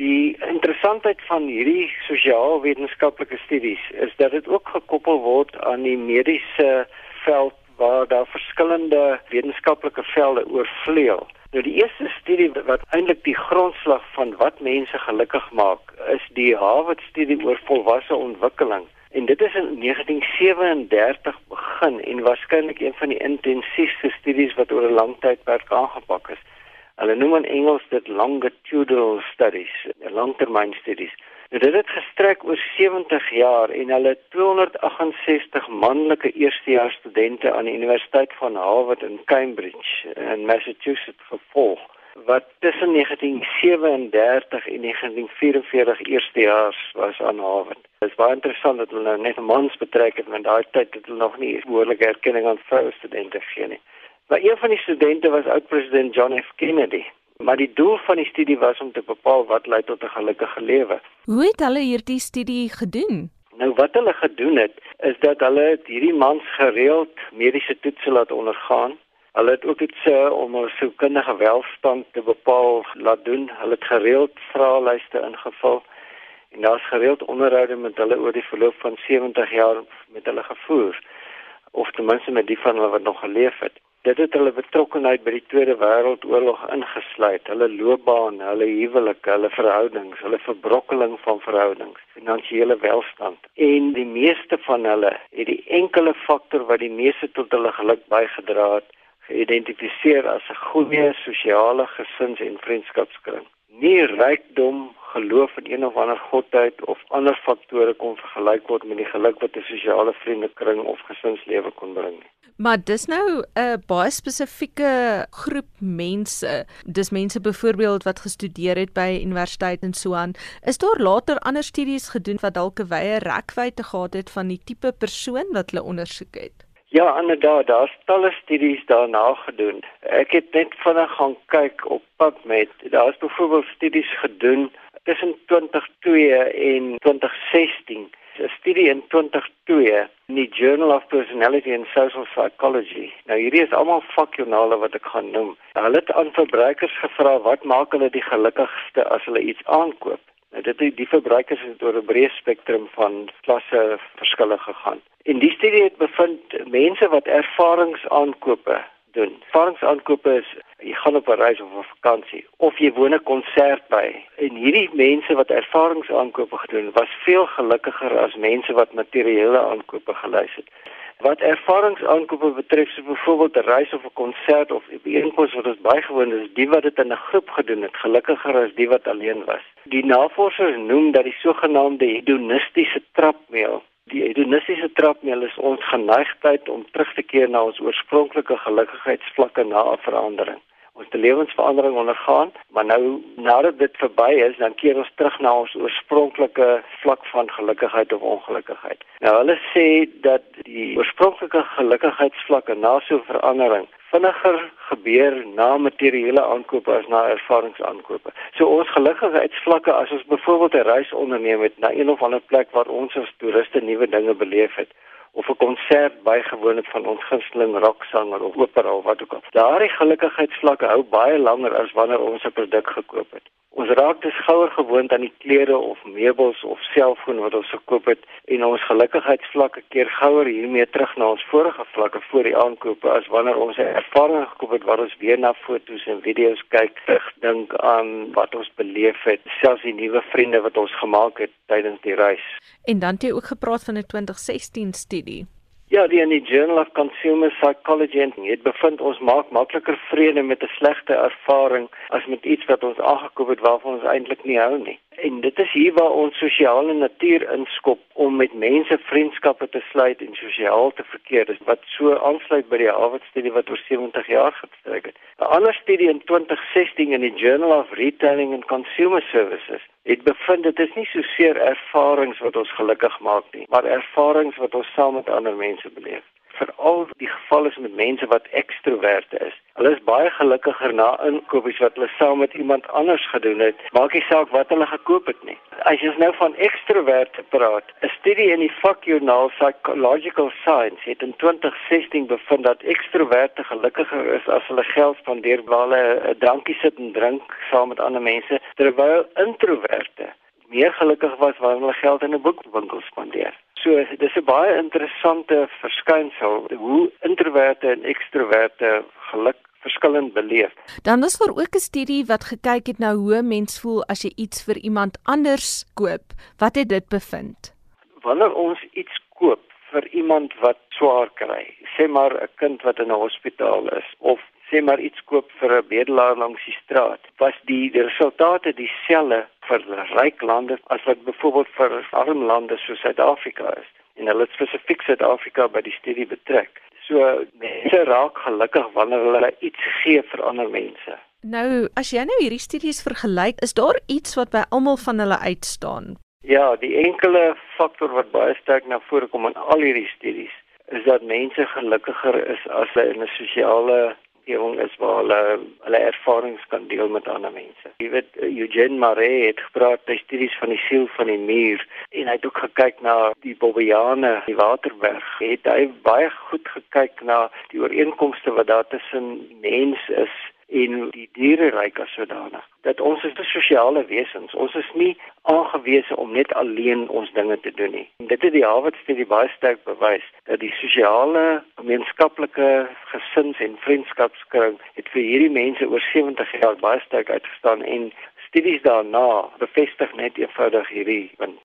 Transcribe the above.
Die interessantheid van hierdie sosiaal-wetenskaplike studies is dat dit ook gekoppel word aan die mediese veld waar daar verskillende wetenskaplike velde oorvleuel. Nou die eerste studie wat eintlik die grondslag van wat mense gelukkig maak, is die Harvard studie oor volwasse ontwikkeling. En dit is in 1937 begin en waarskynlik een van die intensiefste studies wat oor 'n lang tydperk aangepak is. Hulle noem in Engels dit longitudinal studies, langtermyn studies. Nou, dit het gestrek oor 70 jaar en hulle 268 manlike eerstejaars studente aan die Universiteit van Harvard in Cambridge in Massachusetts gevolg wat tussen 1937 en 1944 eerstejaars was aan Harvard. Dit is baie interessant dat hulle nou net mans betrek het want daai tyd het hulle nog nie behoorlike erkenning aan vroue studente gegee nie. Maar een van die studente was oud-president John F Kennedy. Maar die doel van die studie was om te bepaal wat lei tot 'n gelukkige lewe. Hoe het hulle hierdie studie gedoen? Nou wat hulle gedoen het, is dat hulle hierdie mans gereeld mediese toetse laat ondergaan. Hulle het ook iets om hulle sielkundige welstand te bepaal laat doen. Hulle het gereeld vraelyste ingevul en daar's gereeld onderhoude met hulle oor die verloop van 70 jaar met hulle gevoer of ten minste met die van hulle wat nog geleef het. Dit het hulle betrokkenheid by die Tweede Wêreldoorlog ingesluit, hulle loopbaan, hulle huwelike, hulle verhoudings, hulle verbrokkeling van verhoudings, finansiële welstand. En die meeste van hulle het die enkele faktor wat die meeste tot hulle geluk bygedra het, geïdentifiseer as 'n goeie sosiale gesins- en vriendskapskring. Nie rykdom, geloof in een of ander godheid of ander faktore kon vergelyk word met die geluk wat 'n sosiale vriendekring of gesinslewe kon bring nie. Maar dis nou 'n baie spesifieke groep mense. Dis mense byvoorbeeld wat gestudeer het by universiteit en so aan. Is daar later ander studies gedoen wat dalk 'n wye rekwyte gehad het van die tipe persoon wat hulle ondersoek het? Ja, inderdaad, daar's talle studies daarna gedoen. Ek het net vinnig gaan kyk op PubMed. Daar's byvoorbeeld studies gedoen tussen 2002 en 2016 'n studie in 2002 in die Journal of Personality and Social Psychology. Nou hierdie is almal vakjoernale wat ek gaan noem. Hulle het aan verbruikers gevra wat maak hulle die gelukkigste as hulle iets aankoop. Nou dit die, die verbruikers het oor 'n breë spektrum van klasse verskille gegaan. En die studie het bevind mense wat ervaringsaankope doen. Ervaringsaankope is jy gaan op 'n reis of 'n vakansie of jy woon 'n konsert by. En hierdie mense wat ervaringsaankope gedoen, was veel gelukkiger as mense wat materiële aankope gelys het. Wat ervaringsaankope betref, so byvoorbeeld 'n reis of 'n konsert of 'n byeenkoms wat ons bygewoon het, is die wat dit in 'n groep gedoen het, gelukkiger as die wat alleen was. Die navorsers noem dat die sogenaamde hedonistiese trapmeel Die hedonistiese trapmeel is ons geneigtheid om terug te keer na ons oorspronklike gelukkigheidsvlakke na 'n verandering ons te lewensverandering ondergaan, maar nou nadat dit verby is, dan keer ons terug na ons oorspronklike vlak van gelukkigheid of ongelukkigheid. Nou hulle sê dat die oorspronklike gelukkigheidsvlakke na so 'n verandering vinniger gebeur na materiële aankope as na ervaringsaankope. So ons gelukkigheidsvlakke as ons byvoorbeeld 'n reis onderneem het na een of ander plek waar ons as toeriste nuwe dinge beleef het, of 'n konsert bygewoon het van ons gunsteling rocksanger of opera of wat ook al. Daardie gelukkigheidsvlakke hou baie langer as wanneer ons 'n produk gekoop het. Ons raak dus gouer gewoond aan die klere of meubels of selfoon wat ons gekoop het en ons gelukkigheidsvlakke keer gouer hiermee terug na ons vorige vlakke voor die aankope as wanneer ons 'n ervaring gekoop het waar ons weer na foto's en video's kyk, dink aan wat ons beleef het, selfs die nuwe vriende wat ons gemaak het tydens die reis. En dan het jy ook gepraat van 'n 2016 studie. Ja, die in die Journal of Consumer Psychology het bevind ons maak makliker vrede met 'n slegte ervaring as met iets wat ons aangekoop het waarvan ons eintlik nie hou nie. En dit is hier waar ons sosiale natuur inskop om met mense vriendskappe te sluit en sosiaal te verkeer. Dis wat so aansluit by die Harvard studie wat oor 70 jaar gestrek het. 'n Ander studie in 2016 in die Journal of Retailing and Consumer Services het bevind dit is nie so seer ervarings wat ons gelukkig maak nie, maar ervarings wat ons saam met ander mense beleef. Veral die geval is met mense wat ekstroverte is. Hulle is baie gelukkiger na inkopies wat hulle saam met iemand anders gedoen het, maak nie saak wat hulle gekoop het nie. As jy nou van ekstroverte praat, 'n studie in die vakjoernaal Psychological Science het in 2016 bevind dat ekstroverte gelukkiger is as hulle geld spandeer waar hulle 'n drankie sit en drink saam met ander mense, terwyl introverte meer gelukkig was wanneer hulle geld in 'n boekwinkel spandeer. So dis 'n baie interessante verskynsel hoe introverte en ekstroverte geluk verskillend beleef. Dan is daar ook 'n studie wat gekyk het na hoe 'n mens voel as jy iets vir iemand anders koop. Wat het dit bevind? Wanneer ons iets koop vir iemand wat swaar kry, sê maar 'n kind wat in 'n hospitaal is of sê maar iets koop vir 'n bedelaar langs die straat, was die, die resultate dieselfde vir ryk lande as wat byvoorbeeld vir arm lande soos Suid-Afrika is. En hulle spesifiek Suid-Afrika by die studie betrek. So mense raak gelukkig wanneer hulle iets gee vir ander mense. Nou, as jy nou hierdie studies vergelyk, is daar iets wat by almal van hulle uitstaan? Ja, die enkele faktor wat baie sterk na vore kom in al hierdie studies is dat mense gelukkiger is as hulle in 'n sosiale omgewing is waar hulle hulle ervarings kan deel met ander mense. Jy weet Eugene Maree het gepraat by studies van die siel van die muur en hy het ook gekyk na die Bobbejane, die Waterberg. Het hy baie goed gekyk na die ooreenkomste wat daar tussen mens is en die diereryk as sodanig. Dat ons is sosiale wesens. Ons is nie aangewese om net alleen ons dinge te doen nie. En dit het die Harvard studie baie sterk bewys dat die sosiale, gemeenskaplike gesins- en vriendskapskring het vir hierdie mense oor 70 jaar baie sterk uitgestaan en studies daarna bevestig net eenvoudig hierdie punt.